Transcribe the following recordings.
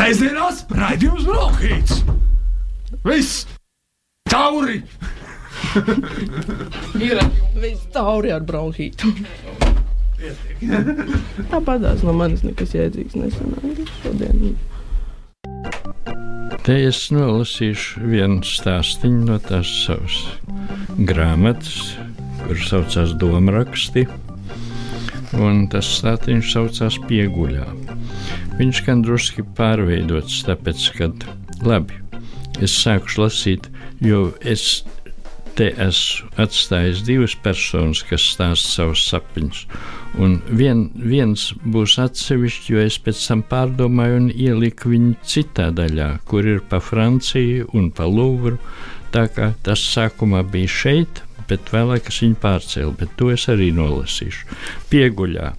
Sēžamās raidījums Brokhīts. Viss! Tauri! Ir viss tauri ar bronhītu. Tāpatās no manis nekas jēdzīgs nesanāca šodien. Te es nolasīšu vienu stāstīnu no tās savas grāmatas, kuras saucās Domāraksti. Un tas stāstījums saucās Pieguļā. Viņš gan drusku pārveidots, tāpēc, ka labi, es sāku lasīt, jo es te esmu atstājis divas personas, kas stāsta savus sapņus. Un vien, viens būs atsevišķi, jo es pēc tam pārdomāju un ieliku viņu citā daļā, kur ir pa Franciju un pa Luvru. Tā kā tas sākumā bija šeit, bet vēlāk es viņu pārcēlu, bet to es arī nolasīšu. Pieguļā.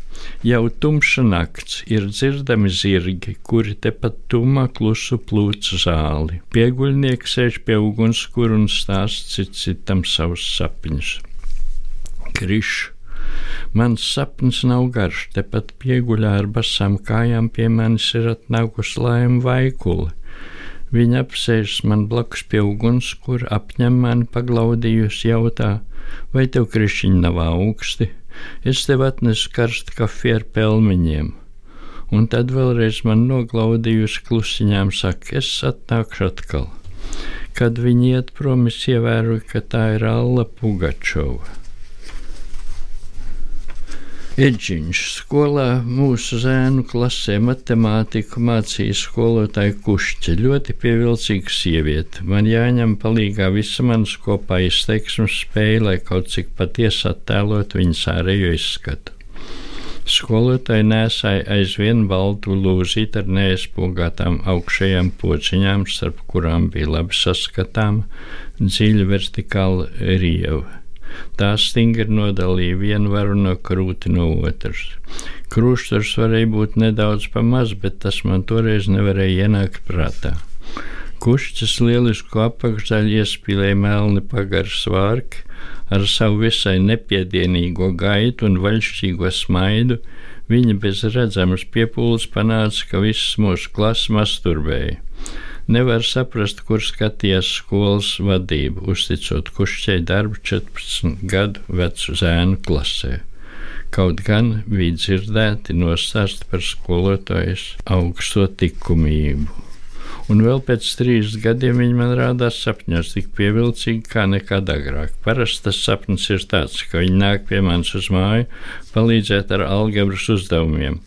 Jau tumša nakts ir dzirdami zirgi, kuri tepat tumā klusu plūc zāli. Pieguļnieks sēž pie ugunskura un stāsta cit citam savus sapņus. Krišs Mans sapnis nav garš, tepat pieguļā ar basām kājām pie manis ir atnākusi laima vaikule. Viņa apsēžas man blakus pie uguns, kur apņem mani paglaudījusi, jautā, vai tev krišķiņi nav augsti? Es tev atnesu karstu kafiju ar pelmeņiem. Un tad vēlreiz man noglaudījusi klusiņām saka, es atnākšu atkal. Kad viņi iet prom, es ievēroju, ka tā ir Alla Pugačova. Edžiņš skolā mūsu zēnu klasē matemātiku mācīja skolotāja Kušķa. Ļoti pievilcīga sieviete. Man jāņem palīgā visa manas kopā izteiksmes spēja, lai kaut cik patiesi attēlot viņas ārējo izskatu. Skolotāji nesāja aizvien baltu lūzīti ar neaizpogātām augšējām pociņām, starp kurām bija labi saskatām dziļa vertikāla rieva. Tā stingri nodalīja vienu varu no krūti no otras. Krusturs varēja būt nedaudz pa maz, bet tas man toreiz nevarēja ienākt prātā. Kušķis lielisku apakšdaļu iespīlēja melni pagars vārki, ar savu visai nepiedienīgo gaitu un vaļšķīgo smaidu, viņa bez redzamas piepūles panāca, ka viss mūsu klases masturbēja. Nevar saprast, kur skatījās skolas vadība, uzticot kušķei darbu 14 gadu vecu zēnu klasē. Kaut gan bija dzirdēti nostāsti par skolotājas augsto likumību. Un vēl pēc trīs gadiem viņi man rādās sapņos tik pievilcīgi kā nekad agrāk. Parasti tas sapnis ir tāds, ka viņi nāk pie manis uz māju palīdzēt ar algebras uzdevumiem,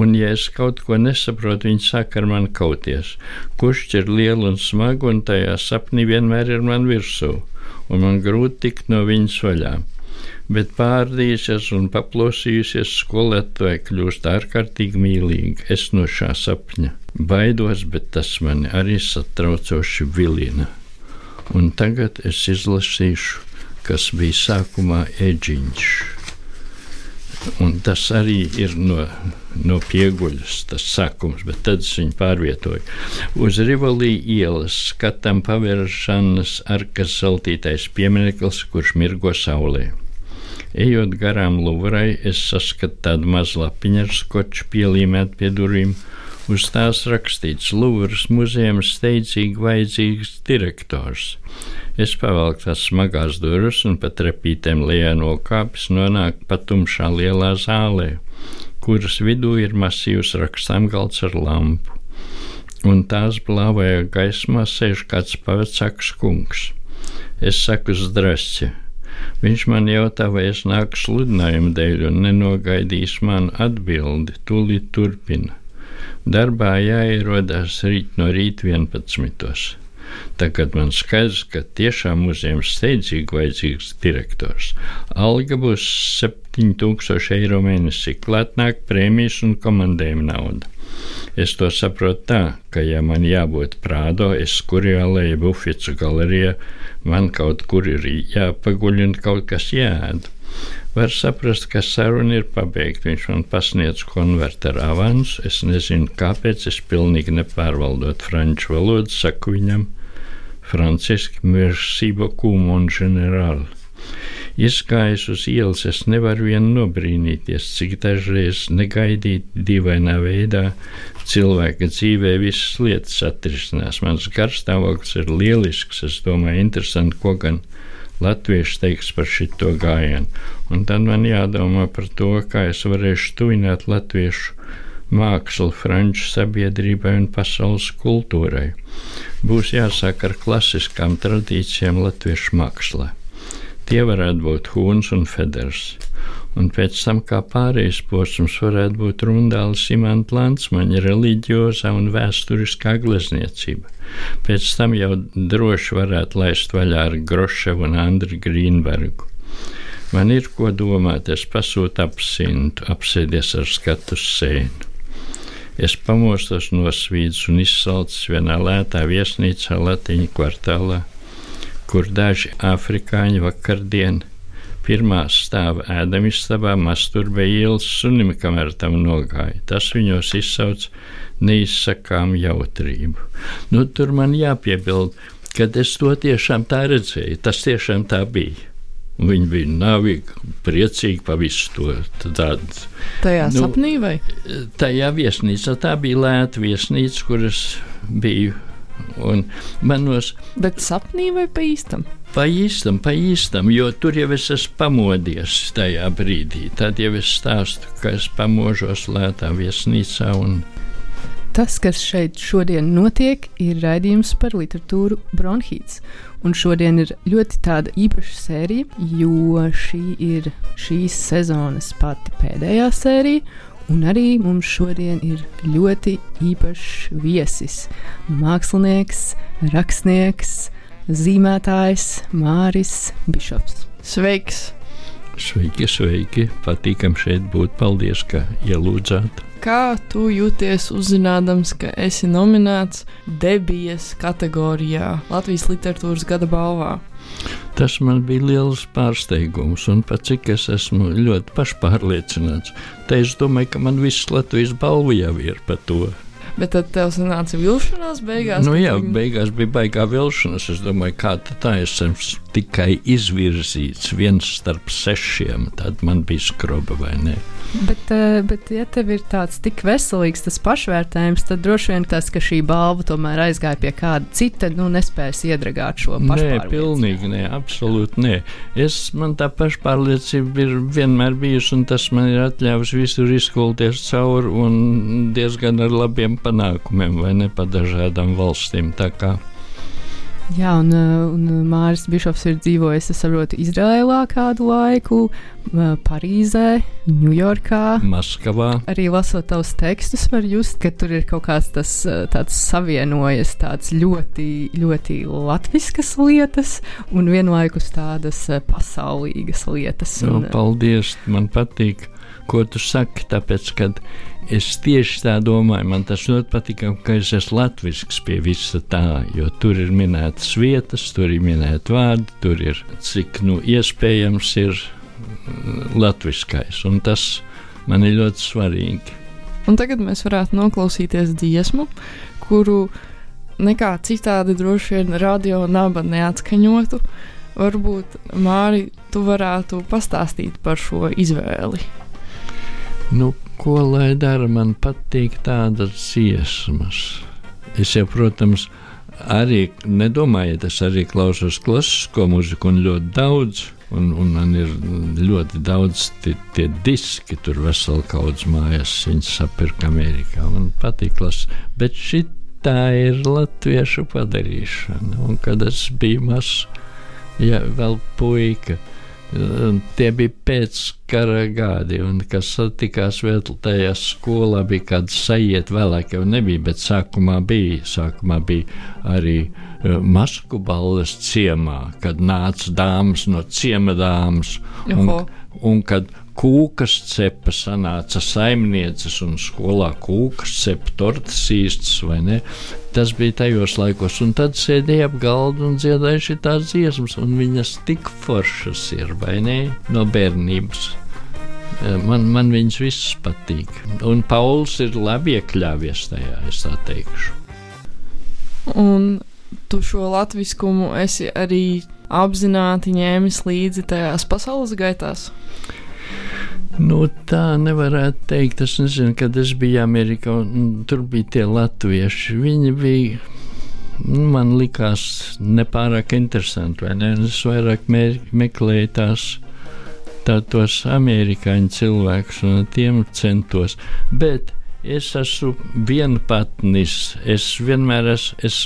un, ja es kaut ko nesaprotu, viņi saka ar mani kauties. Kurš ir liela un smaga, un tajā sapnī vienmēr ir man virsū, un man grūti tikt no viņas vaļā. Bet pārdījusies un paplosījusies skolētāji kļūst ārkārtīgi mīlīgi. Es no šā sapņa baidos, bet tas mani arī satraucoši vilina. Un tagad es izlasīšu, kas bija sākumā eģiņš. Un tas arī ir no, no pieguļas, tas sākums, bet tad es viņu pārvietoju. Uz Rivolī ielas skatām pavēršanas arkas saltītais piemineklis, kurš mirgo saulē. Ejot garām Luvrai, es saskatu tādu mazu lapiņu ar skoču pielīmēt pie durvīm. Uz tās rakstīts Luvras muzejams steidzīgi vajadzīgs direktors. Es pavelku tās smagās durvis un pa trepītēm lejā nokāpis nonāku patumšā lielā zālē, kuras vidū ir masīvs rakstāmgalds ar lampu. Un tās blāvajā gaismā sēž kāds pavecāks kungs. Es saku zdrasci. Viņš man jautā, vai es nāku sludinājumu dēļ un nenogaidīs manu atbildi, tūlīt turpina. Darbā jāierodās rīt no rīta 11. Tagad man skaidrs, ka tiešām muzejam steidzīgi vajadzīgs direktors. Alga būs 7000 eiro mēnesī, klāt nāk prēmijas un komandējuma nauda. Es to saprotu tā, ka, ja man jābūt prādo, es kurjālē, ja bufetu galerijā, man kaut kur ir jāpaguļ un kaut kas jāēd. Var saprast, ka saruna ir pabeigta. Viņš man pasniedz konverteru avansu. Es nezinu, kāpēc. Es pilnīgi nepārvaldot franču valodu, saku viņam, Franciski, merci beaucoup, mon général. Izgājis uz ielas, es nevaru vien nobrīnīties, cik dažreiz negaidīti dīvainā veidā cilvēka dzīvē visas lietas atrisinās. Mans garstāvoklis ir lielisks, es domāju, interesanti, ko gan latviešu teiks par šito gājienu. Un tad man jādomā par to, kā es varēšu tuvināt latviešu mākslu franču sabiedrībai un pasaules kultūrai. Būs jāsāk ar klasiskām tradīcijām latviešu mākslā. Tie varētu būt Hūns un Feders. Un pēc tam, kā pārējais posms, varētu būt Rundāla Simanta Lansmaņa reliģiozā un vēsturiskā glezniecība. Pēc tam jau droši varētu laist vaļā ar Groševu un Andriu Grīnbergu. Man ir ko domāt, es pasūtu apsintu, apsēdies ar skatu sēnu. Es pamostos no svīdas un izsalcis vienā lētā viesnīcā Latīņu kvartālā, kur daži afrikāņi vakardien pirmā stāva ēdamistabā masturbē ielas sunim, kamēr tam nogāja. Tas viņos izsauc neizsakām jautrību. Nu, tur man jāpiebild, ka es to tiešām tā redzēju, tas tiešām tā bija. Viņi bija navīgi, priecīgi par visu to tādu. Tajā nu, sapnī vai? Tajā viesnīcā. Tā bija lēta viesnīca, kuras biju. Un manos, Bet sapnī vai pa īstam? Pa īstam, pa īstam, jo tur jau es esmu pamodies tajā brīdī. Tad jau es stāstu, ka es pamožos lētā viesnīcā un Tas, kas šeit šodien notiek, ir raidījums par literatūru Bronhīts. Un šodien ir ļoti tāda īpaša sērija, jo šī ir šīs sezonas pati pēdējā sērija. Un arī mums šodien ir ļoti īpašs viesis. Mākslinieks, rakstnieks, zīmētājs Māris Bišovs. Sveiks! Sveiki, sveiki! Patīkam šeit būt. Paldies, ka ielūdzāt! Kā tu jūties uzzinādams, ka esi nominēts debijas kategorijā Latvijas literatūras gada balvā? Tas man bija liels pārsteigums, un pat cik es esmu ļoti pašpārliecināts, te es domāju, ka man viss Latvijas balva jau ir par to. Bet tad tev sanāca vilšanās beigās. Nu, jā, tu... beigās bija baigā vilšanās. Es domāju, kā tā es esmu tikai izvirzīts viens starp sešiem. Tad man bija skroba vai ne. Bet, eh, bet, ja tev ir tāds tik veselīgs tas pašvērtējums, tad droši vien tas, ka šī balva tomēr aizgāja pie kāda cita, nu, nespējas iedragāt šo pašpārliecību. Nē, pilnīgi nē, absolūti nē. Es, man tā pašpārliecība ir vienmēr bijusi, un tas man ir atļāvis visur izkulties cauri un diezgan ar labiem panākumiem, vai ne pa dažādām valstīm. Tā kā Jā, un, eh, un Mārcis Bišovs ir dzīvojis, es saprotu, Izrēlā kādu laiku, eh, Parīzē, Ņujorkā, Maskavā. Arī lasot tavus tekstus, var just, ka tur ir kaut kāds tas eh, tāds savienojas, tāds ļoti, ļoti latviskas lietas un vienlaikus tādas pasaulīgas lietas. Un, no, paldies, man patīk, ko tu saki, tāpēc, kad Es tieši tā domāju, man tas ļoti patīk, ka es esmu latvisks pie visa tā, jo tur ir minētas vietas, tur ir minēti vārdi, tur ir cik nu iespējams ir mm, latviskais, un tas man ir ļoti svarīgi. Un tagad mēs varētu noklausīties dziesmu, kuru nekā citādi droši vien radio naba neatskaņotu. Varbūt Māri, tu varētu pastāstīt par šo izvēli. Nu, ko lai dara, man patīk tādas dziesmas. Es jau, protams, arī nedomāju, es arī klausos klasisko mūziku un ļoti daudz. Un, un man ir ļoti daudz tie, tie diski, tur veseli kaudzes mājās, viņas sapirka Amerikā. Man patīk klases, bet šī tā ir latviešu padarīšana. Un kad es biju mazs, ja vēl puika, Tie bija pēckara gadi, un kas satikās vēl tajā skolā, bija kāda sajiet vēlāk, jau nebija, bet sākumā bija. Sākumā bija arī uh, masku balles ciemā, kad nāca dāmas no ciema dāmas. Un, un kad kūkas cepa sanāca saimnieces un skolā kūkas cepa tortas īstas vai ne. Tas bija tajos laikos, un tad sēdēja ap galdu un dziedāja šīs dziesmas, un viņas tik foršas ir, vai ne, no bērnības. E, man, man viņas visas patīk. Un Pauls ir labi iekļāvies tajā, es tā teikšu. Un tu šo latviskumu esi arī apzināti ņēmis līdzi tajās pasaules gaitās? Nu, tā nevarētu teikt. Es nezinu, kad es biju Amerikā, un tur bija tie latvieši. Viņi bija, nu, man likās, nepārāk interesanti, ne? Es vairāk me meklēju tās tā, tos amerikāņu cilvēkus un tiem centos. Bet es esmu vienpatnis. Es vienmēr esmu es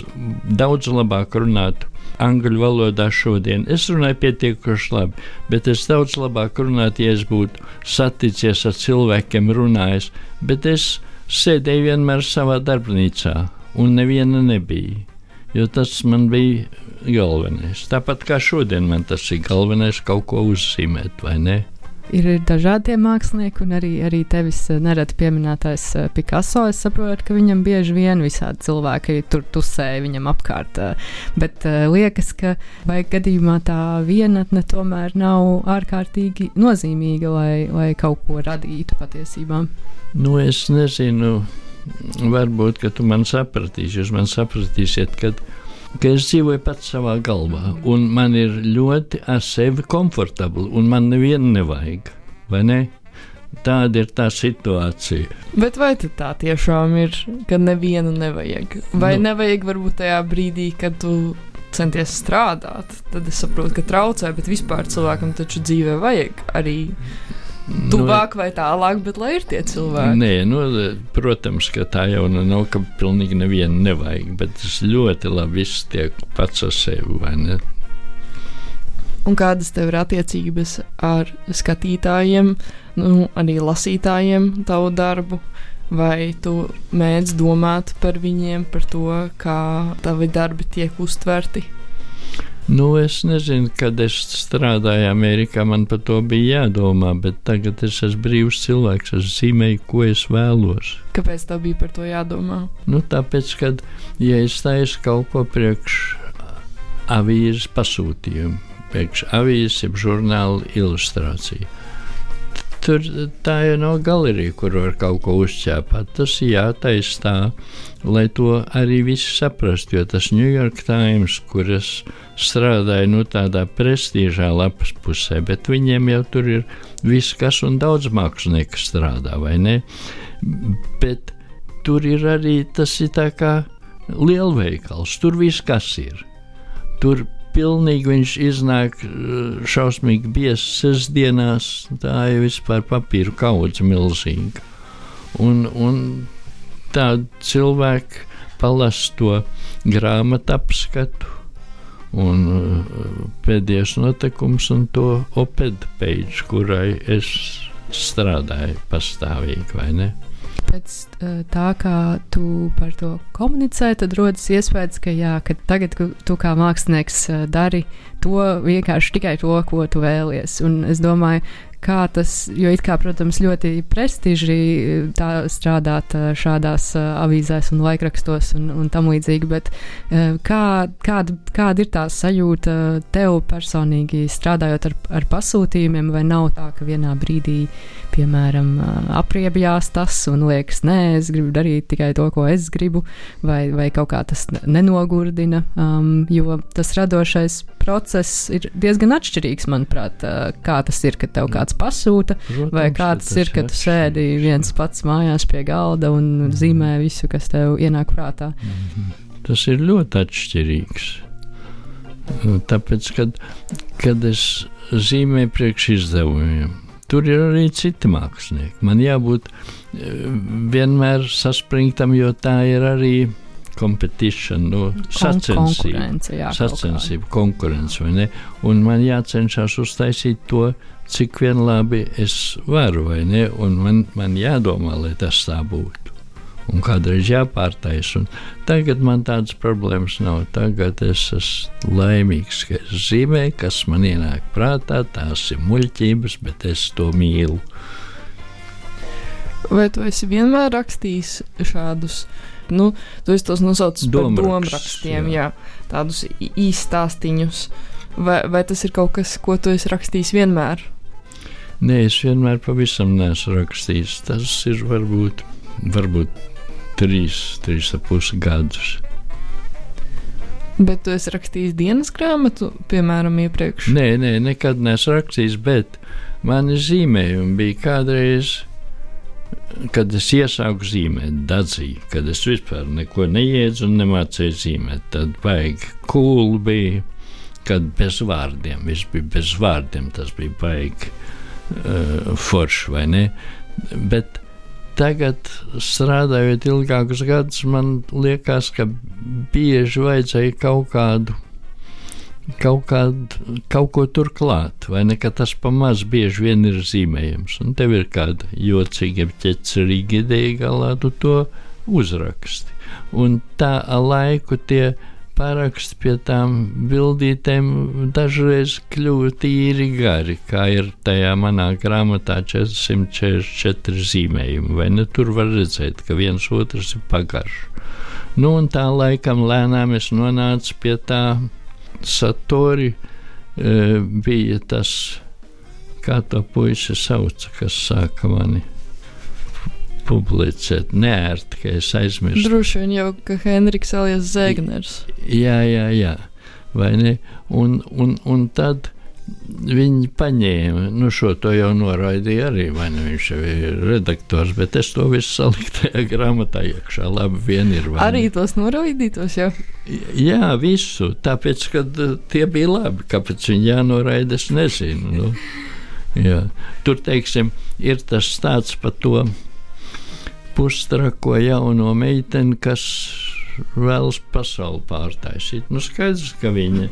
daudz labāk runātu angļu valodā šodien. Es runāju pietiekuši labi, bet es daudz labāk runātu, ja es būtu saticies ar cilvēkiem, runājis. Bet es sēdēju vienmēr savā darbnīcā, un neviena nebija. Jo tas man bija galvenais. Tāpat kā šodien man tas ir galvenais, kaut ko uzzīmēt, vai ne? Ir dažādi mākslinieki, un arī, arī tevis eh, nereti pieminētais eh, Picasso. Es saprotu, ka viņam bieži vien visādi cilvēki tur tusēja viņam apkārt. Eh, bet liekas, ka vai gadījumā tā vienatne tomēr nav ārkārtīgi nozīmīga, lai, lai kaut ko radītu patiesībā. Nu, es nezinu, varbūt, tu man sapratīsi, jūs man sapratīsiet, kad ka es dzīvoju pats savā galvā, un man ir ļoti ar sevi komfortabli, un man nevienu nevajag. Vai ne? Tāda ir tā situācija. Bet vai tā tiešām ir, ka nevienu nevajag? Vai nu, nevajag varbūt tajā brīdī, kad tu centies strādāt, tad es saprotu, ka traucē, bet vispār cilvēkam taču dzīvē vajag arī Nu, tuvāk vai tālāk, bet lai ir tie cilvēki. Nē, nu, protams, ka tā jau nu nav, ka pilnīgi nevienu nevajag, bet tas ļoti labi viss tiek pats ar sevi, vai ne? Un kādas tev ir attiecības ar skatītājiem, nu, arī lasītājiem, tavu darbu? Vai tu mēdz domāt par viņiem, par to, kā tavi darbi tiek uztverti? Nu, es nezinu, kad es strādāju Amerikā, man par to bija jādomā, bet tagad es esmu brīvs cilvēks, es zīmēju, ko es vēlos. Kāpēc tev bija par to jādomā? Nu, tāpēc, kad ja es taisu kaut ko priekš avīzes pasūtījumu, priekš avīzes, jeb žurnāla ilustrāciju. Tur tā jau nav galerija, kur var kaut ko uzķēpāt. Tas ir jātaisa tā, lai to arī visi saprastu. Jo tas New York Times, kuras strādāja nu, tādā prestižā lapas pusē, bet viņiem jau tur ir viss, kas un daudz mākslinieku strādā, vai ne? Bet tur ir arī tas ir tā kā lielveikals, tur viss kas ir. Tur pilnīgi viņš iznāk eh, šausmīgi biezs sestdienās, tā jau vispār papīra kaudze milzīga. Un, un tādi cilvēki palasa to grāmatu apskatu un uh, pēdējais notikums un to opēdu page, kurai es strādāju pastāvīgi, vai ne? Pēc uh, tā, kā tu par to komunicē, tad rodas iespējas, ka, jā, ka tagad tu kā mākslinieks uh, dari to vienkārši tikai to, ko tu vēlies. Un es domāju, kā tas, jo it kā, protams, ļoti prestiži tā strādāt šādās avīzēs un laikrakstos un, un tam līdzīgi, bet kā, kāda, kāda ir tā sajūta tev personīgi strādājot ar, ar pasūtījumiem, vai nav tā, ka vienā brīdī, piemēram, apriebjās tas un liekas, nē, es gribu darīt tikai to, ko es gribu, vai, vai kaut kā tas nenogurdina, um, jo tas radošais process ir diezgan atšķirīgs, manuprāt, kā tas ir, kad tev kāds kāds pasūta, Protams, vai kāds ir, kad tu sēdi viens pats mājās pie galda un mm. zīmē visu, kas tev ienāk prātā. Mm. Tas ir ļoti atšķirīgs. Tāpēc, kad, kad es zīmēju priekš izdevumiem, tur ir arī citi mākslinieki. Man jābūt vienmēr saspringtam, jo tā ir arī competition, nu, sacensība, jā, sacensība konkurence. Un man jācenšas uztaisīt to cik vien labi es varu, vai ne? Un man, man jādomā, lai tas tā būtu. Un kādreiz jāpārtais. Un tagad man tādas problēmas nav. Tagad es esmu laimīgs, ka es zīmēju, kas man ienāk prātā. Tās ir muļķības, bet es to mīlu. Vai tu esi vienmēr rakstījis šādus? Nu, tu esi tos nosaucis par domārakstiem, jā. jā, tādus īstāstiņus. Vai, vai tas ir kaut kas, ko tu esi rakstījis vienmēr? Nē, es vienmēr pavisam neesmu rakstījis. Tas ir varbūt, varbūt trīs, trīs ap pusi gadus. Bet tu esi rakstījis dienas grāmatu, piemēram, iepriekš? Nē, nē, nekad neesmu rakstījis, bet mani zīmējumi bija kādreiz, kad es iesāku zīmēt, dadzīju, kad es vispār neko neiedzu un nemācīju zīmēt. Tad baigi cool bija, kad bez vārdiem, viss bija bez vārdiem, tas bija baigi uh, forši, vai ne? Bet tagad, strādājot ilgākus gadus, man liekas, ka bieži vajadzēja kaut kādu. Kaut, kādu, kaut ko turklāt, vai ne? Tas pamazs bieži vien ir zīmējums. Un tev ir kāda jocīga, ķecerīga ideja, galā tu to uzraksti. Un tā laiku tie paraksti pie tām bildītēm dažreiz kļuva tīri gari, kā ir tajā manā grāmatā 444 zīmējumi. Vai ne tur var redzēt, ka viens otrs ir pagarš. Nu, un tā laikam lēnām es nonācu pie tā satori, e, bija tas, kā to puisi sauca, kas sāka mani publicēt. Neērti, ka es aizmirsu. Droši vien jau, ka Henriks Elijas Zēgners. Jā, jā, jā. Vai ne? Un, un, un tad viņi paņēma, nu, šo to jau noraidīja arī, vai ne? Viņš jau ir redaktors, bet es to visu saliku tajā grāmatā iekšā. Labi, vien ir. Arī tos noraidītos jau? Jā, visu. Tāpēc, ka tie bija labi. Kāpēc viņi jānoraida, es nezinu. Nu. Jā. Tur, teiksim, ir tas stāsts par to pustrako jauno meiteni, kas vēlas pasauli pārtaisīt. Nu, skaidrs, ka viņa,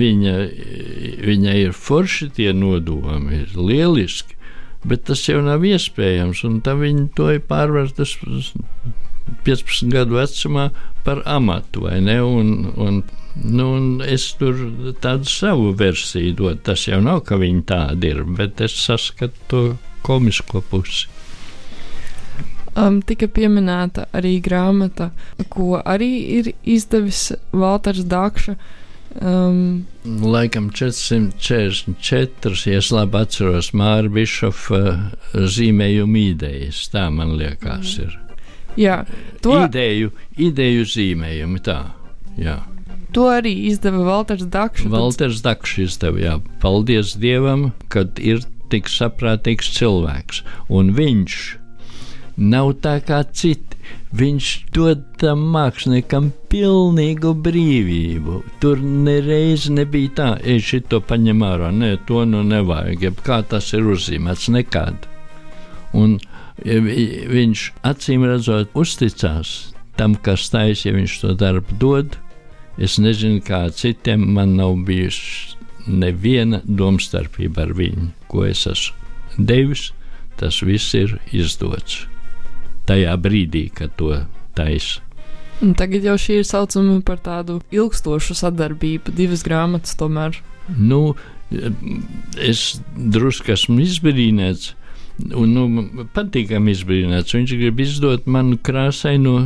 viņa, viņa ir forši tie nodomi, ir lieliski, bet tas jau nav iespējams. Un tā viņa to ir pārvērtusi 15 gadu vecumā par amatu, vai ne? Un, un, nu, es tur tādu savu versiju dodu. Tas jau nav, ka viņi tādi ir, bet es saskatu to komisko pusi. Um, tika pieminēta arī grāmata, ko arī ir izdevis Walters Dakša. Um, Laikam 444, ja es labi atceros, Māra Bišofa zīmējuma idejas. Tā man liekas, ir. Jā, to ideju, ideju zīmējumi. Tā, jā. To arī izdeva Walters Dakšs. Walters Dakšs izdeva, jā. Paldies Dievam, kad ir tik saprātīgs cilvēks. Un viņš nav tā kā citi. Viņš dod tam māksliniekam pilnīgu brīvību. Tur nereiz nebija tā, ej, šito paņem ārā, nē, to nu nevajag, jeb kā tas ir uzzīmēts, nekad. Un viņš acīm redzot, uzticās tam, kas taisa, ja viņš to darbu dod. Es nezinu, kā citiem man nav bijusi neviena domstarpība ar viņu, ko es esmu devis. Tas viss ir izdots tajā brīdī, kad to taisa. Tagad jau šī ir saucama par tādu ilgstošu sadarbību, divas grāmatas tomēr. Nu, es drusku esmu izbrīnīts, un nu, patīkami izbrīnīts. Viņš grib izdot manu krāsaino.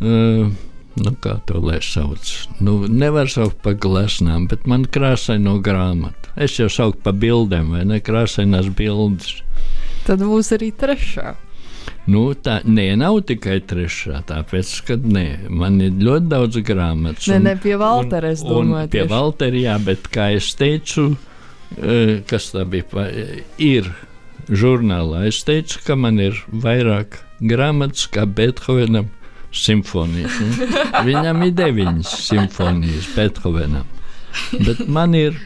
Uh, Nu, kā to lai sauc? Nu, nevar saukt par gleznām, bet man krāsaino grāmatu. Es jau saucu par bildēm, vai ne? Krāsainās bildes. Tad būs arī trešā. Nu, tā nē, nav tikai trešā. Tāpēc, ka nē, man ir ļoti daudz grāmatu. Nē, ne pie Valtera es domāju. Pie Valtera, jā, bet kā es teicu, kas tā bija, ir žurnālā. Es teicu, ka man ir vairāk grāmatas kā Beethovenam simfonijas. Viņam ir deviņas simfonijas Beethovenam. Bet man ir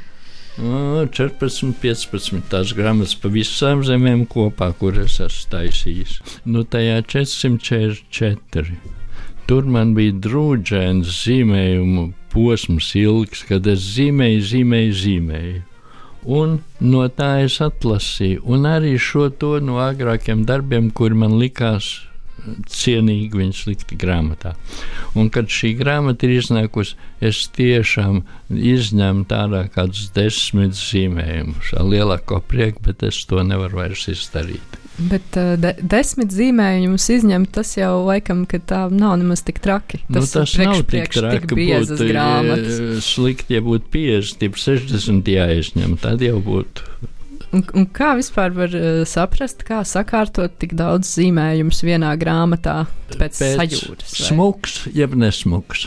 14, 15 tās grāmatas pa visām zemēm kopā, kuras esmu taisījis. Nu, tajā 444. Tur man bija drūģēns zīmējumu posms ilgs, kad es zīmēju, zīmēju, zīmēju. Un no tā es atlasīju, un arī šo to no agrākiem darbiem, kuri man likās cienīgi viņus likt grāmatā. Un, kad šī grāmata ir iznākusi, es tiešām izņēmu tādā kādus desmit zīmējumus ar lielāko prieku, bet es to nevaru vairs izdarīt. Bet uh, de desmit zīmējumus izņemt, tas jau laikam, ka tā nav nemaz tik traki. Tas, nu, tas priekš, nav tik traki, ka būtu grāmatas. slikti, ja būtu 50, 60 jāizņem, tad jau būtu Un, un kā vispār var uh, saprast, kā sakārtot tik daudz zīmējumus vienā grāmatā pēc, pēc sajūtas? Vai? Smuks, jeb nesmuks.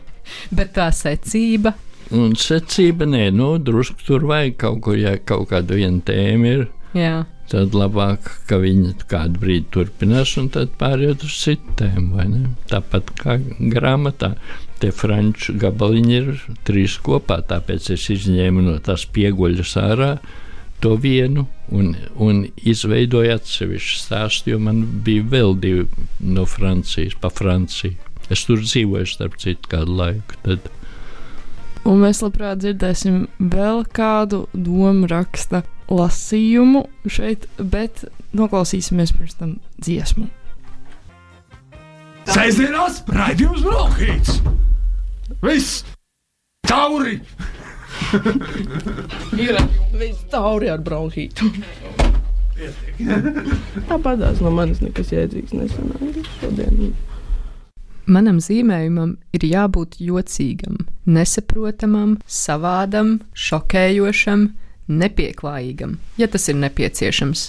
Bet tā secība. Un secība, nē, nu, drusku tur vajag kaut ko, ja kaut kāda viena tēma ir. Jā. Tad labāk, ka viņi kādu brīdi turpinās, un tad pāriet uz citu tēmu. Tāpat kā grāmatā, tie franču gabaliņi ir trīs kopā, tāpēc es izņēmu no tās pieguļas ārā to vienu un, un izveidoju atsevišķu stāstu, jo man bija vēl divi no Francijas, pa Franciju. Es tur dzīvoju, starp citu, kādu laiku. Tad. Un mēs labprāt dzirdēsim vēl kādu domu raksta lasījumu šeit, bet noklausīsimies pirms tam dziesmu. Sēžamās raidījums Brokhīts! Viss! Tauri! Ir viss tauri ar bronhītu. Tāpat no manis nekas jēdzīgs nesanāca šodien. Manam zīmējumam ir jābūt jocīgam, nesaprotamam, savādam, šokējošam, nepieklājīgam, ja tas ir nepieciešams,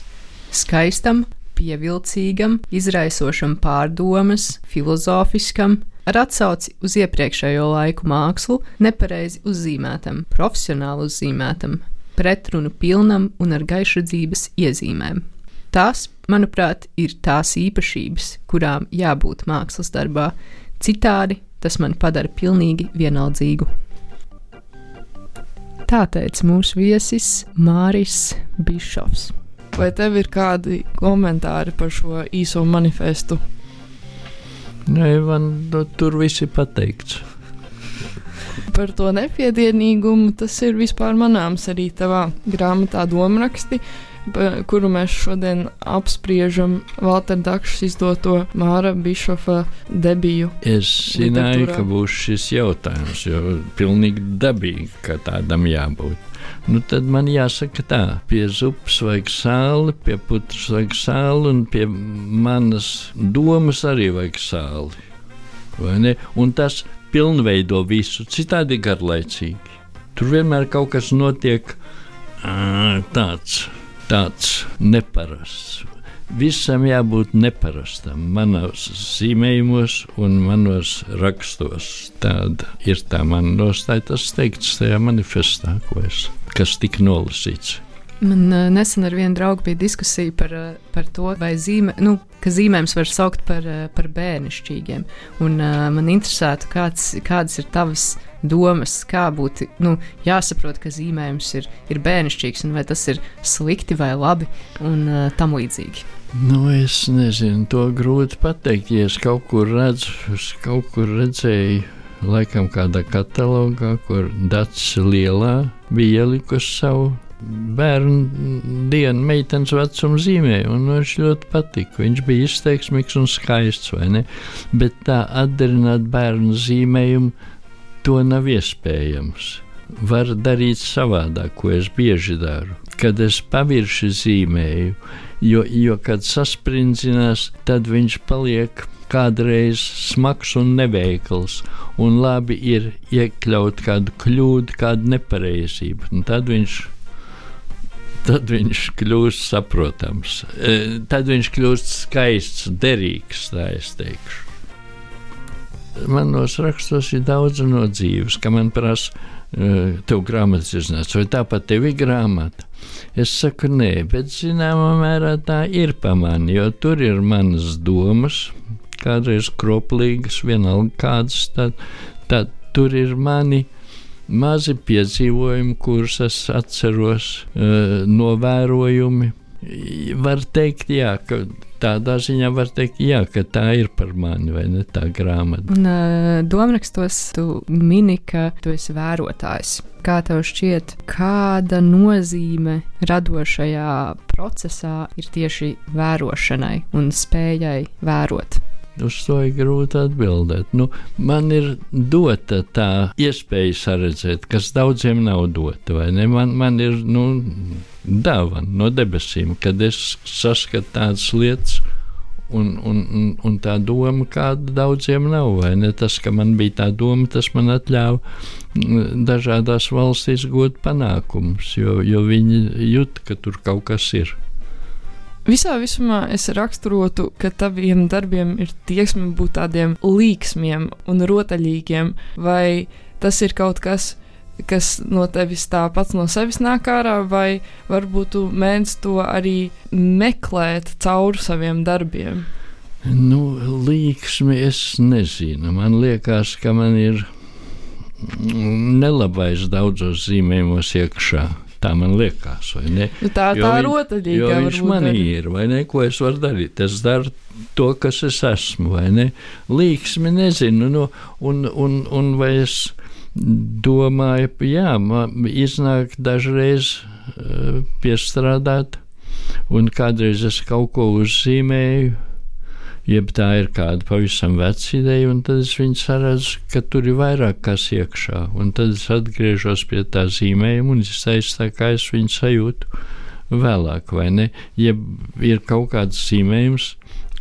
skaistam, pievilcīgam, izraisošam pārdomas, filozofiskam, ar atsauci uz iepriekšējo laiku mākslu, nepareizi uzzīmētam, profesionāli uzzīmētam, pretrunu pilnam un ar gaišredzības iezīmēm. Tas, manuprāt, ir tās īpašības, kurām jābūt mākslas darbā. Citādi tas man padara pilnīgi vienaldzīgu. Tā teica mūsu viesis Māris Bišovs. Vai tev ir kādi komentāri par šo īso manifestu? Nē, man no, tur viss ir pateikts. Par to nepiedienīgumu tas ir vispār manāms arī tavā grāmatā domraksti kuru mēs šodien apspriežam Valter Dakšs izdoto Māra Bišofa debiju. Es zināju, ka būs šis jautājums, jo pilnīgi dabīgi, ka tādam jābūt. Nu, tad man jāsaka tā, pie zupas vajag sāli, pie putras vajag sāli, un pie manas domas arī vajag sāli. Un tas pilnveido visu, citādi garlaicīgi. Tur vienmēr kaut kas notiek tāds tāds neparasts. Visam jābūt neparastam. Manos zīmējumos un manos rakstos tāda ir tā mana nostāja. Tas teikts tajā manifestā, es, kas tika nolasīts. Man nesen ar vienu draugu bija diskusija par, par to, vai zīme, nu, zīmējums var saukt par, par bērnišķīgiem. Un, man interesētu, kāds, kādas ir tavas domas, kā būtu nu, jāsaprot, ka zīmējums ir, ir bērnišķīgs un vai tas ir slikti vai labi un uh, tam līdzīgi. Nu, es nezinu, to grūti pateikt. Ja es kaut kur redzu, kaut kur redzēju, laikam kādā katalogā, kur Dārts Lielā bija ielikusi savu bērnu dienu, meitenes vecuma zīmēju, un viņš ļoti patika. Viņš bija izteiksmīgs un skaists, vai ne? Bet tā atdarināt bērnu zīmējumu to nav iespējams. Var darīt savādāk, ko es bieži daru. Kad es pavirši zīmēju, jo, jo kad saspringzinās, tad viņš paliek kādreiz smags un neveikls, un labi ir iekļaut kādu kļūdu, kādu nepareizību. Un tad viņš tad viņš kļūst saprotams. E, tad viņš kļūst skaists, derīgs, tā es teikšu manos rakstos ir daudz no dzīves, ka man prasa, eh, tev grāmatas iznāca, vai tāpat tev ir grāmata. Es saku, nē, bet zināmā mērā tā ir pamani, jo tur ir manas domas, kādreiz kroplīgas, vienalga kādas, tad, tad tur ir mani mazi piedzīvojumi, kurus es atceros, eh, novērojumi. Var teikt, jā, ka tādā ziņā var teikt, jā, ka tā ir par mani, vai ne tā grāmata. Un uh, domākstos, tu mini, ka tu esi vērotājs. Kā tev šķiet, kāda nozīme radošajā procesā ir tieši vērošanai un spējai vērot? Uz to ir grūti atbildēt. Nu, man ir dota tā iespēja saredzēt, kas daudziem nav dota. Man, man ir nu, dāvana no debesīm, kad es saskatu tādas lietas. Un, un, un, un tā doma, kāda daudziem nav, vai ne? Tas, ka man bija tā doma, tas man atļāva mm, dažādās valstīs gūt panākumus, jo, jo viņi jūt, ka tur kaut kas ir. Visā visumā es raksturotu, ka taviem darbiem ir tieksme būt tādiem līksmiem un rotaļīgiem, vai tas ir kaut kas, kas no tevis tā pats no sevis nāk ārā, vai varbūt tu mēdz to arī meklēt cauri saviem darbiem? Nu, līksmi es nezinu. Man liekas, ka man ir nelabais daudzos zīmējumos iekšā. Tā man liekas, vai ne? Nu, tā tā viņ- rotaļīga. Jo viņš man arī. ir, vai ne? Ko es varu darīt? Es daru to, kas es esmu, vai ne? Līksmi nezinu, nu, un, un, un vai es domāju, jā, man iznāk dažreiz uh, piestrādāt, un kādreiz es kaut ko uzzīmēju, jeb tā ir kāda pavisam veca ideja, un tad es viņu saredzu, ka tur ir vairāk kas iekšā, un tad es atgriežos pie tā zīmējuma un izteicu tā, kā es viņu sajūtu vēlāk, vai ne? Ja ir kaut kāds zīmējums,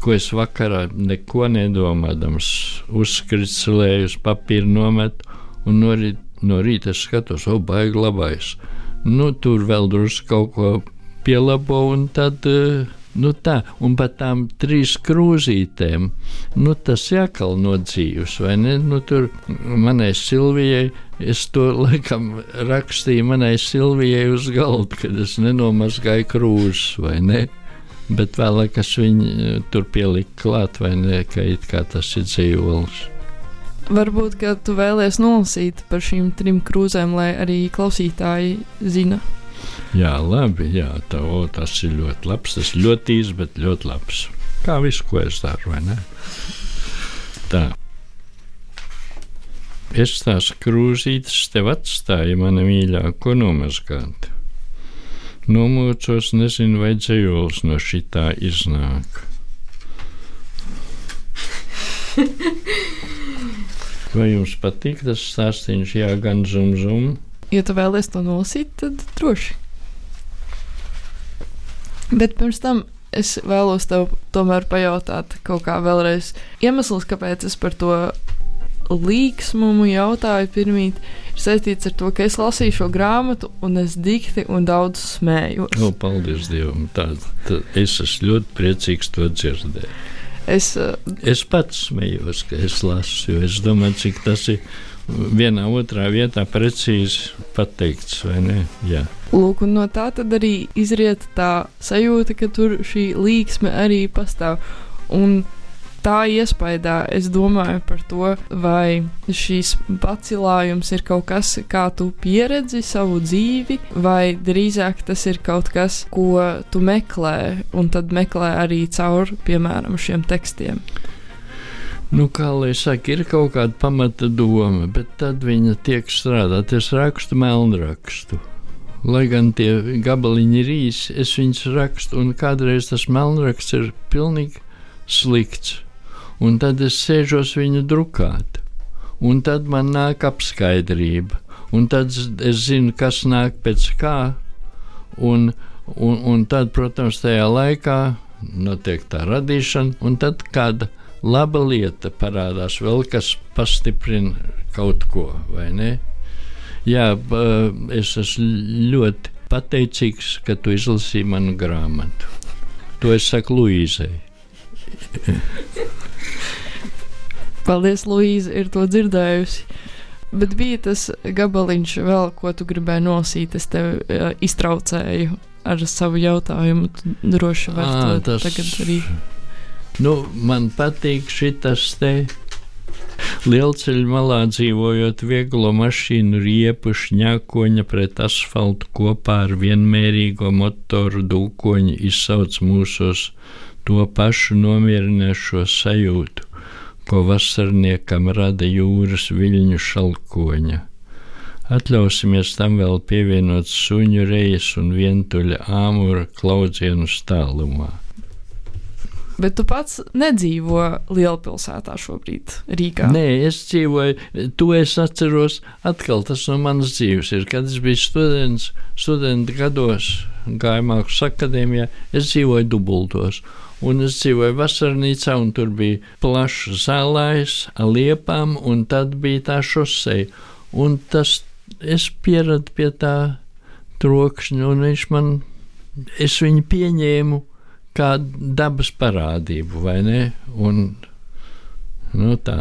ko es vakarā neko nedomādams uzskricelēju uz papīra nometu, un no rīta, no rīta es skatos, o, baigi labais. Nu, tur vēl drusku kaut ko pielabo, un tad, eh, nu tā, un pat tām trīs krūzītēm, nu tas jākal no dzīves, vai ne? Nu, tur manai Silvijai, es to laikam rakstīju manai Silvijai uz galda, kad es nenomazgāju krūzes, vai ne? Bet vēlāk es viņu eh, tur pieliku klāt, vai ne, ka it kā tas ir dzīvols. Varbūt, ka tu vēlies nolasīt par šīm trim krūzēm, lai arī klausītāji zina. Jā, labi, jā, tā, o, tas ir ļoti labs. Tas ļoti īsts, bet ļoti labs. Kā viss, ko es daru, vai ne? Tā. Es tās krūzītes tev atstāju, mana mīļāko nomazgāt. Nomocos, nezinu, vai dzējols no šitā iznāk. Vai jums patīk tas stāstījums, jā, gan zum zum? Ja tu vēlies to nolasīt, tad droši. Bet pirms tam es vēlos tev tomēr pajautāt kaut kā vēlreiz. Iemesls, kāpēc es par to līksmumu jautāju pirmīt, ir saistīts ar to, ka es lasīju šo grāmatu un es dikti un daudz smējos. O, paldies Dievam! Tā, tā, es esmu ļoti priecīgs to dzirdēt. Es, uh, Es pats smējos, ka es lasu, jo es domāju, cik tas ir vienā otrā vietā precīzi pateikts. Lūk, no tā arī izriet tā sajūta, ka tur šī līksme arī pastāv. Un tā iespējā es domāju par to, vai šīs pacilājums ir kaut kas, kā tu pieredzi savu dzīvi, vai drīzāk tas ir kaut kas, ko tu meklē, un tad meklē arī caur, piemēram, šiem tekstiem. Nu, kā lai saka, ir kaut kāda pamata doma, bet tad viņa tiek strādāta. Es rakstu melnrakstu. Lai gan tie gabaliņi ir īsi, es viņus rakstu, un kādreiz tas melnraksts ir pilnīgi slikts. Un tad es sēžos viņu drukāt, un tad man nāk apskaidrība, un tad es zinu, kas nāk pēc kā, un, un, un tad, protams, tajā laikā notiek tā radīšana, un tad kāda laba lieta parādās, vēl kas pastiprina kaut ko, vai ne? Jā, es esmu ļoti pateicīgs, ka tu izlasīji manu grāmatu. To es saku Luīzai. Paldies, Luīza, ir to dzirdējusi. Bet bija tas gabaliņš, vēl, ko tu gribēji nosīt. Es tev uh, iztraucēju ar savu jautājumu. Tu droši Ā, to tagad arī. Nu, man patīk šis te. Lielceļa malā dzīvojot vieglo mašīnu riepu šņākoņa pret asfaltu kopā ar vienmērīgo motoru dūkoņu izsauc mūsos to pašu nomierinošo sajūtu, ko vasarniekam rada jūras viļņu šalkoņa. Atļausimies tam vēl pievienot suņu rejas un vientuļa āmura klaudzienu tālumā. Bet tu pats nedzīvo lielpilsētā šobrīd, Rīgā. Nē, es dzīvoju, to es atceros. Atkal tas no manas dzīves ir. Kad es biju students, studenta gados, gāju mākslas akadēmijā, es dzīvoju dubultos. Un es dzīvoju vasarnīcā, un tur bija plašs zālājs ar liepām, un tad bija tā šoseja. Un tas es pieradu pie tā trokšņa, un viņš man, es viņu pieņēmu kā dabas parādību, vai ne? Un, nu, tā.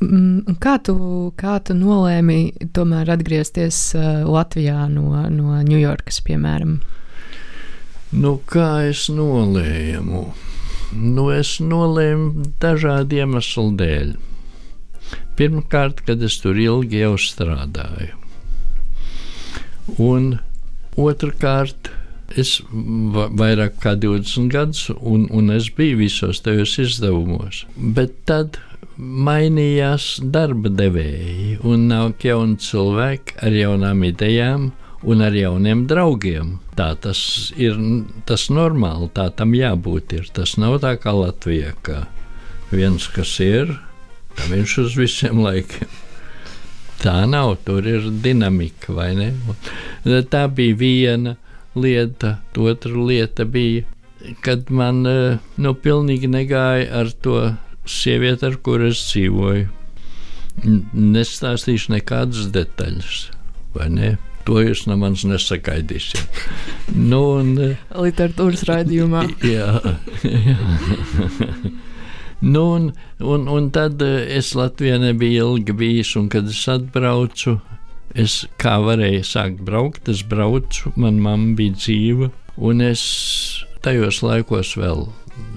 Mm, Kā tu, kā tu nolēmi tomēr atgriezties uh, Latvijā no, no Ņujorkas, piemēram? Nu, kā es nolēmu? Nu, es nolēmu dažādu iemeslu dēļ. Pirmkārt, kad es tur ilgi jau strādāju. Un otrkārt, es va vairāk kā 20 gadus, un, un es biju visos tajos izdevumos. Bet tad mainījās darba devēji, un nāk jauni cilvēki ar jaunām idejām un ar jauniem draugiem. Tā tas ir tas normāli, tā tam jābūt. Ir. Tas nav tā kā Latvijā, ka viens, kas ir, tā viņš uz visiem laikiem. Tā nav, tur ir dinamika, vai ne? Tā bija viena lieta, otra lieta bija, kad man nu, pilnīgi negāja ar to sievieti, ar kuru es dzīvoju. Nestāstīšu nekādas detaļas, vai ne? To jūs no manis nesagaidīsiet. Nu, un, Literatūras raidījumā. jā, jā. Nu, un, un, un tad es Latvijā nebiju ilgi bijis, un kad es atbraucu, es kā varēju sākt braukt, es braucu, man mamma bija dzīva, un es tajos laikos vēl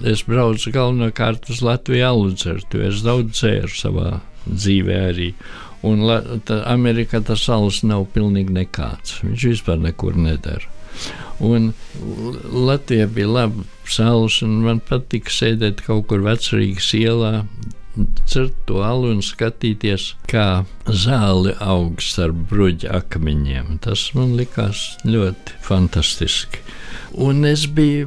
es braucu galvenokārt uz Latviju aludzertu, jo es daudz dzēru savā dzīvē arī. Un La Amerikā tas alus nav pilnīgi nekāds. Viņš vispār nekur nedara. Un Latvija bija laba salas, un man patika sēdēt kaut kur vecrīgas ielā, to alu un skatīties, kā zāle aug starp bruģa akmeņiem. Tas man likās ļoti fantastiski. Un es biju,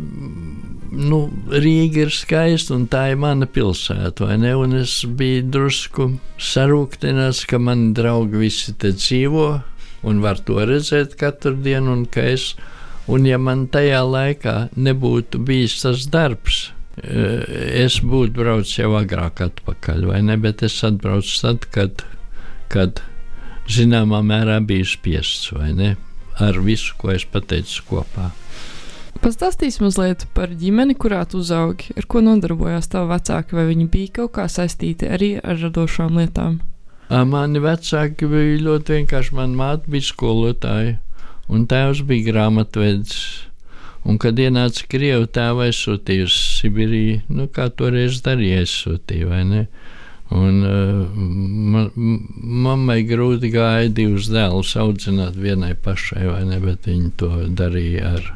nu, Rīga ir skaista, un tā ir mana pilsēta, vai ne? Un es biju drusku sarūktināts, ka mani draugi visi te dzīvo, un var to redzēt katru dienu, un ka es, un ja man tajā laikā nebūtu bijis tas darbs, es būtu braucis jau agrāk atpakaļ, vai ne? Bet es atbraucu tad, kad, kad zināmā mērā biju spiests, vai ne? Ar visu, ko es pateicu kopā. Pastāstīsim mazliet par ģimeni, kurā tu uzaugi, ar ko nodarbojās tavi vecāki, vai viņi bija kaut kā saistīti arī ar radošām lietām? Mani vecāki bija ļoti vienkārši. Mana māte bija skolotāja, un tēvs bija grāmatvedis. Un, kad ienāca Krievija, tēva aizsūtīja uz Sibīriju, nu, kā toreiz darīja, aizsūtīja, vai ne? Un, uh, man, mammai grūti gāja divus dēlus audzināt vienai pašai, vai ne? Bet viņi to darīja ar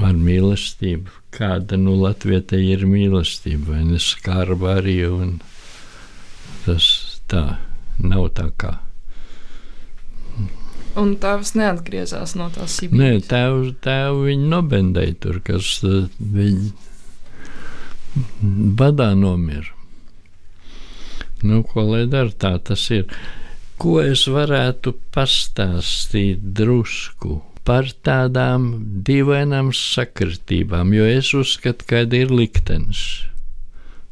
ar mīlestību. Kāda nu Latvijai ir mīlestība, vai ne skarba arī. Tas tā nav tā kā. Un tēvs neatgriezās no tās Sibīrijas. Nē, tēvu, tēvu viņi nobendēja tur, kas viņi badā nomira. Nu, ko lai dara, tā tas ir. Ko es varētu pastāstīt drusku par tādām dīvainām sakritībām, jo es uzskatu, ka ir liktenis.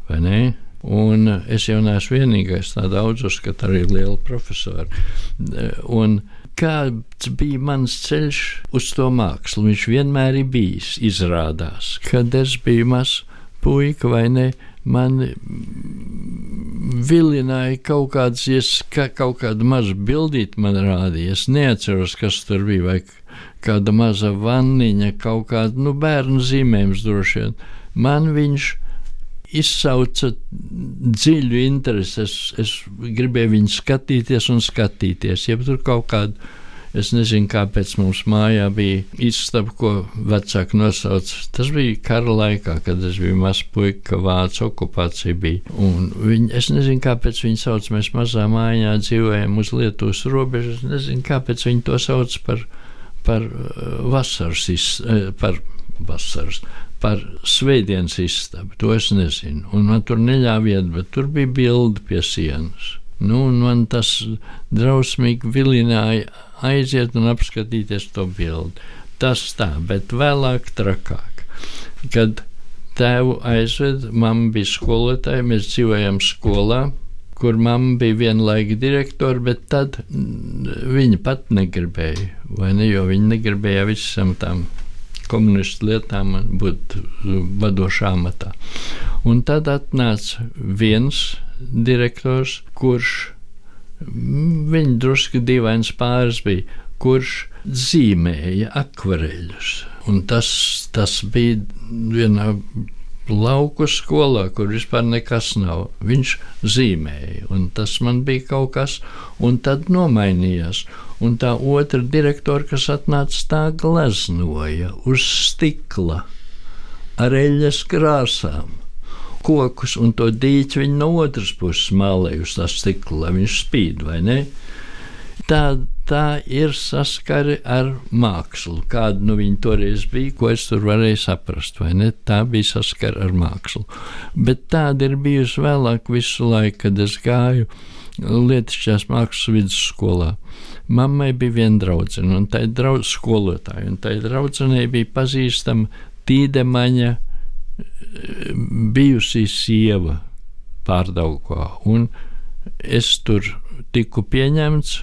Vai ne? Un es jau neesmu vienīgais, tā daudz uzskata arī liela profesora. Un kāds bija mans ceļš uz to mākslu? Viņš vienmēr ir bijis, izrādās, kad es biju mazs puika vai ne. Man vilināja kaut kāds, ka kaut kāda maza bildīte man rādīja. Es neatceros, kas tur bija, vai kāda maza vanniņa, kaut kāda nu, bērnu zīmējums droši vien. Man viņš izsauca dziļu interesi. Es, es gribēju viņu skatīties un skatīties. Ja tur kaut kāda, es nezinu, kāpēc mums mājā bija istaba, ko vecāki nosauca. Tas bija kara laikā, kad es biju mazs puika, ka vācu okupācija bija. Un viņi, es nezinu, kāpēc viņi sauc, mēs mazā mājā dzīvojam uz Lietuvas robežas. Es nezinu, kāpēc viņi to sauc par par eh, vasaras, eh, par vasaras, par svētdienas istabu. To es nezinu. Un man tur neļāva iet, bet tur bija bilde pie sienas. Nu, man tas drausmīgi vilināja aiziet un apskatīties to bildi. Tas tā, bet vēlāk trakāk. Kad tēvu aizved, mamma bija skolotāja, mēs dzīvojam skolā kur mamma bija vienlaika direktore, bet tad viņa pat negribēja, vai ne, jo viņa negribēja visam tam komunistu lietām, būt vadošā amatā. Un tad atnāca viens direktors, kurš viņa drusku dīvains pāris bija, kurš zīmēja akvareļus. Un tas, tas bija vienā lauku skolā, kur vispār nekas nav. Viņš zīmēja, un tas man bija kaut kas, un tad nomainījās. Un tā otra direktora, kas atnāca, tā gleznoja uz stikla ar eļļas krāsām. Kokus un to dīķi viņa no otras puses mālēja uz tā stikla, lai viņš spīd vai ne. Tā, tā ir saskare ar mākslu. Kāda nu viņa toreiz bija, ko es tur varēju saprast? Tā bija saskare ar mākslu. Bet tāda ir bijusi vēlāk visu laiku, kad es gāju Lietišķās mākslas vidusskolā. Mammai bija viena draudzene, un tā ir draudz skolotāja, un tā draudzenei bija pazīstama Tīdemaņa bijusī sieva pārdaugā, un es tur tiku pieņemts,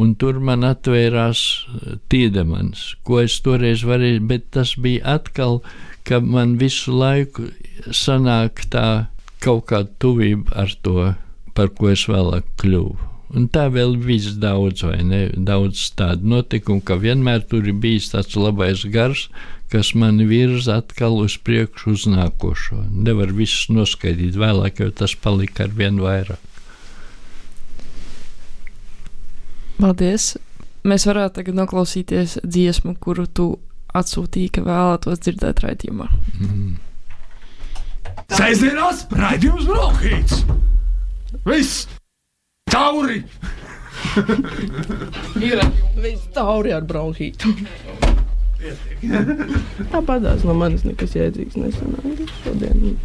un tur man atvērās eh, Tiedemans, ko es toreiz varēju, bet tas bija atkal, ka man visu laiku sanāk tā kaut kāda tuvība ar to, par ko es vēlāk kļuvu. Un tā vēl viss daudz, vai ne? Daudz tādu notikumu, ka vienmēr tur ir bijis tāds labais gars, kas man virza atkal uz priekšu, uz nākošo. Nevar visus noskaidrot vēlāk, jo tas palika ar vien vairāk. Paldies! Mēs varētu tagad noklausīties dziesmu, kuru tu atsūtīji, ka vēlētos dzirdēt raidījumā. Mm. Sēžamās raidījums Brokhīts! Viss! Tauri! Ir viss tauri ar bronhītu. Tāpatās no manis nekas jēdzīgs nesanāca šodien.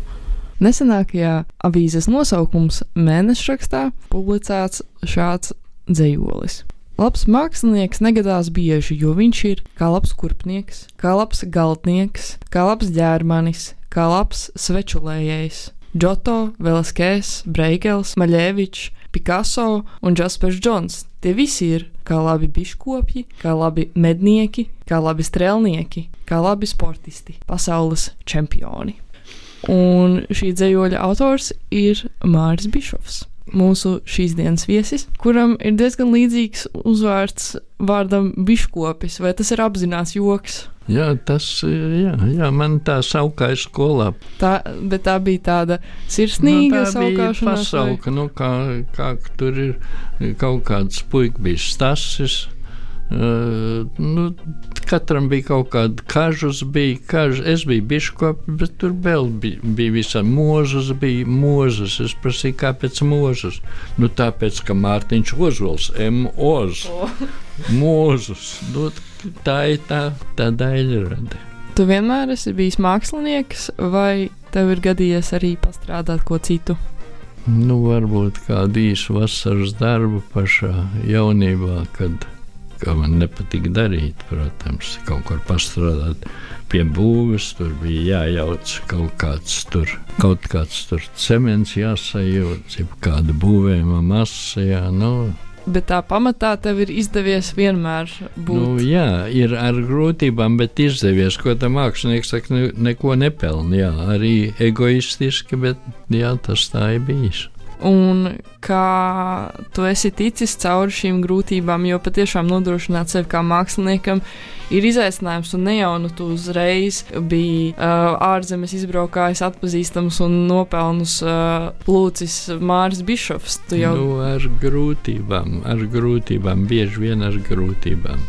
Nesenākajā avīzes nosaukums mēneša rakstā publicēts šāds dzējolis. Labs mākslinieks negadās bieži, jo viņš ir kā labs kurpnieks, kā labs galdnieks, kā labs ģērmanis, kā labs svečulējējs. Džoto, Velaskēs, Breigels, Maļēvičs, Picasso un Jaspers Džons. Tie visi ir kā labi biškopji, kā labi mednieki, kā labi strēlnieki, kā labi sportisti, pasaules čempioni. Un šī dzējoļa autors ir Māris Bišovs mūsu šīs dienas viesis, kuram ir diezgan līdzīgs uzvārds vārdam biškopis, vai tas ir apzināts joks? Jā, tas jā, jā, man tā saukāja skolā. Tā, bet tā bija tāda sirsnīga nu, saukāšanās. Pasauka, vai? nu, kā, kā tur ir kaut kāds puika bija stasis nu, katram bija kaut kāda kažus, bija kažus. Es biju biškops, bet tur vēl bija, bija visā mūžas, bija mūžas. Es prasīju, kāpēc mūžas? Nu, tāpēc, ka Mārtiņš Ozols, M.O.Z. Oh. Mūžas. Nu, tā ir tā, tā daļrada. Tu vienmēr esi bijis mākslinieks, vai tev ir gadījies arī pastrādāt ko citu? Nu, varbūt kādu īsu vasaras darbu pašā jaunībā, kad kā man nepatika darīt. Protams, kaut kur pastrādāt pie būves, tur bija jājauc kaut kāds tur, kaut kāds tur cements jāsajūt, kāda būvējuma masa. Jā, nu, Bet tā pamatā tev ir izdevies vienmēr būt. Nu, jā, ir ar grūtībām, bet izdevies. Ko tam mākslinieks saka, ne, neko nepelnīt. Jā, arī egoistiski, bet jā, tas tā ir bijis un kā tu esi ticis cauri šīm grūtībām, jo patiešām nodrošināt sevi kā māksliniekam ir izaicinājums, un ne jau nu tu uzreiz biji uh, ārzemes izbraukājis, atpazīstams un nopelnus uh, lūcis Māris Bišofs. Jau... Nu, ar grūtībām, ar grūtībām, bieži vien ar grūtībām.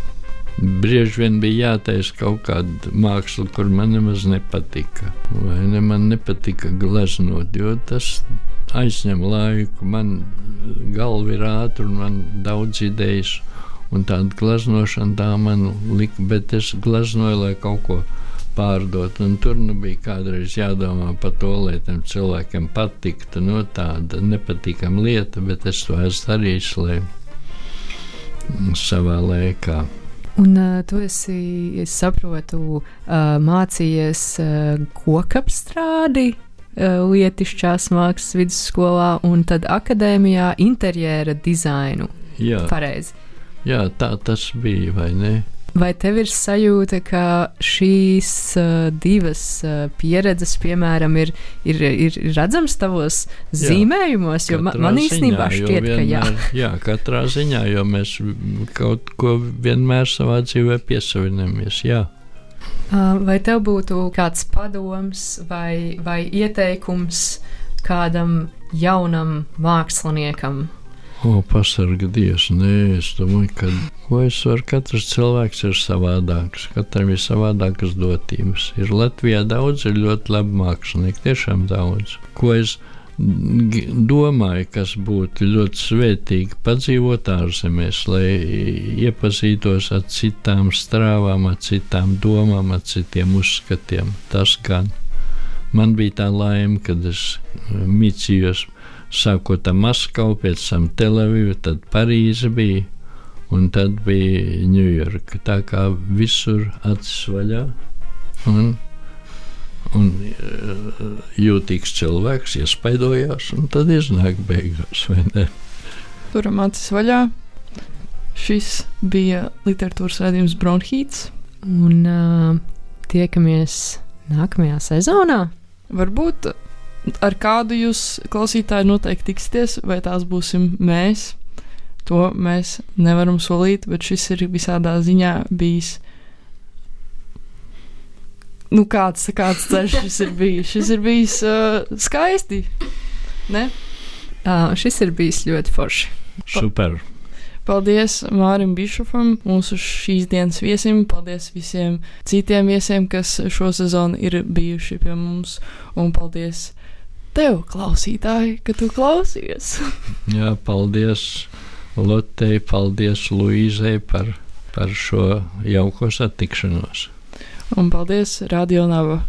Bieži vien bija jātaisa kaut kāda māksla, kur man nemaz nepatika. Vai ne man nepatika gleznot, jo tas aizņem laiku. Man galva ir ātra un man daudz idejas. Un tāda glaznošana tā man lika, bet es glaznoju, lai kaut ko pārdot. Un tur nu bija kādreiz jādomā par to, lai tam cilvēkam patiktu. Nu, tāda nepatīkama lieta, bet es to esmu darījis, lai savā laikā. Un uh, tu esi, es saprotu, uh, mācījies uh, kokapstrādi Eh, lietišķās mākslas vidusskolā un tad akadēmijā interjera dizainu. Jā. Pareizi. Jā, tā tas bija, vai ne? Vai tev ir sajūta, ka šīs uh, divas uh, pieredzes, piemēram, ir, ir, ir redzams tavos jā, zīmējumos? Jo man, man īstenībā ziņā, šķiet, vienmēr, ka jā. jā, katrā ziņā, jo mēs kaut ko vienmēr savā dzīvē piesavinamies. Jā. Uh, vai tev būtu kāds padoms vai, vai ieteikums kādam jaunam māksliniekam? O, pasarga Dievs, nē, es domāju, ka ko es varu, katrs cilvēks ir savādāks, katram ir savādākas dotības. Ir Latvijā daudz, ir ļoti labi mākslinieki, tiešām daudz. Ko es domāju, kas būtu ļoti svētīgi padzīvot ārzemēs, lai iepazītos ar citām strāvām, ar citām domām, ar citiem uzskatiem. Tas gan man bija tā laime, kad es mīcījos sākot ar Maskavu, pēc tam Telavivu, tad Parīze bija. Un tad bija Ņujorka. Tā kā visur acis vaļā. Un, un eh, jūtīgs cilvēks iespaidojās, un tad iznāk beigās. Turam acis vaļā. Šis bija literatūras redzējums Bronhīts. Un uh, tiekamies nākamajā sezonā. Varbūt ar kādu jūs klausītāji noteikti tiksieties, vai tās būsim mēs. To mēs nevaram solīt, bet šis ir visādā ziņā bijis. Nu, kāds, kāds ceļš šis ir bijis? Šis ir bijis uh, skaisti. Ne? Uh, šis ir bijis ļoti forši. Super. Paldies Mārim Bišofam, mūsu šīs dienas viesim. Paldies visiem citiem viesiem, kas šo sezonu ir bijuši pie mums. Un paldies tev, klausītāji, ka tu klausies. Jā, paldies Lotei, paldies Luīzei par, par šo jauko satikšanos. Un paldies Radio Nava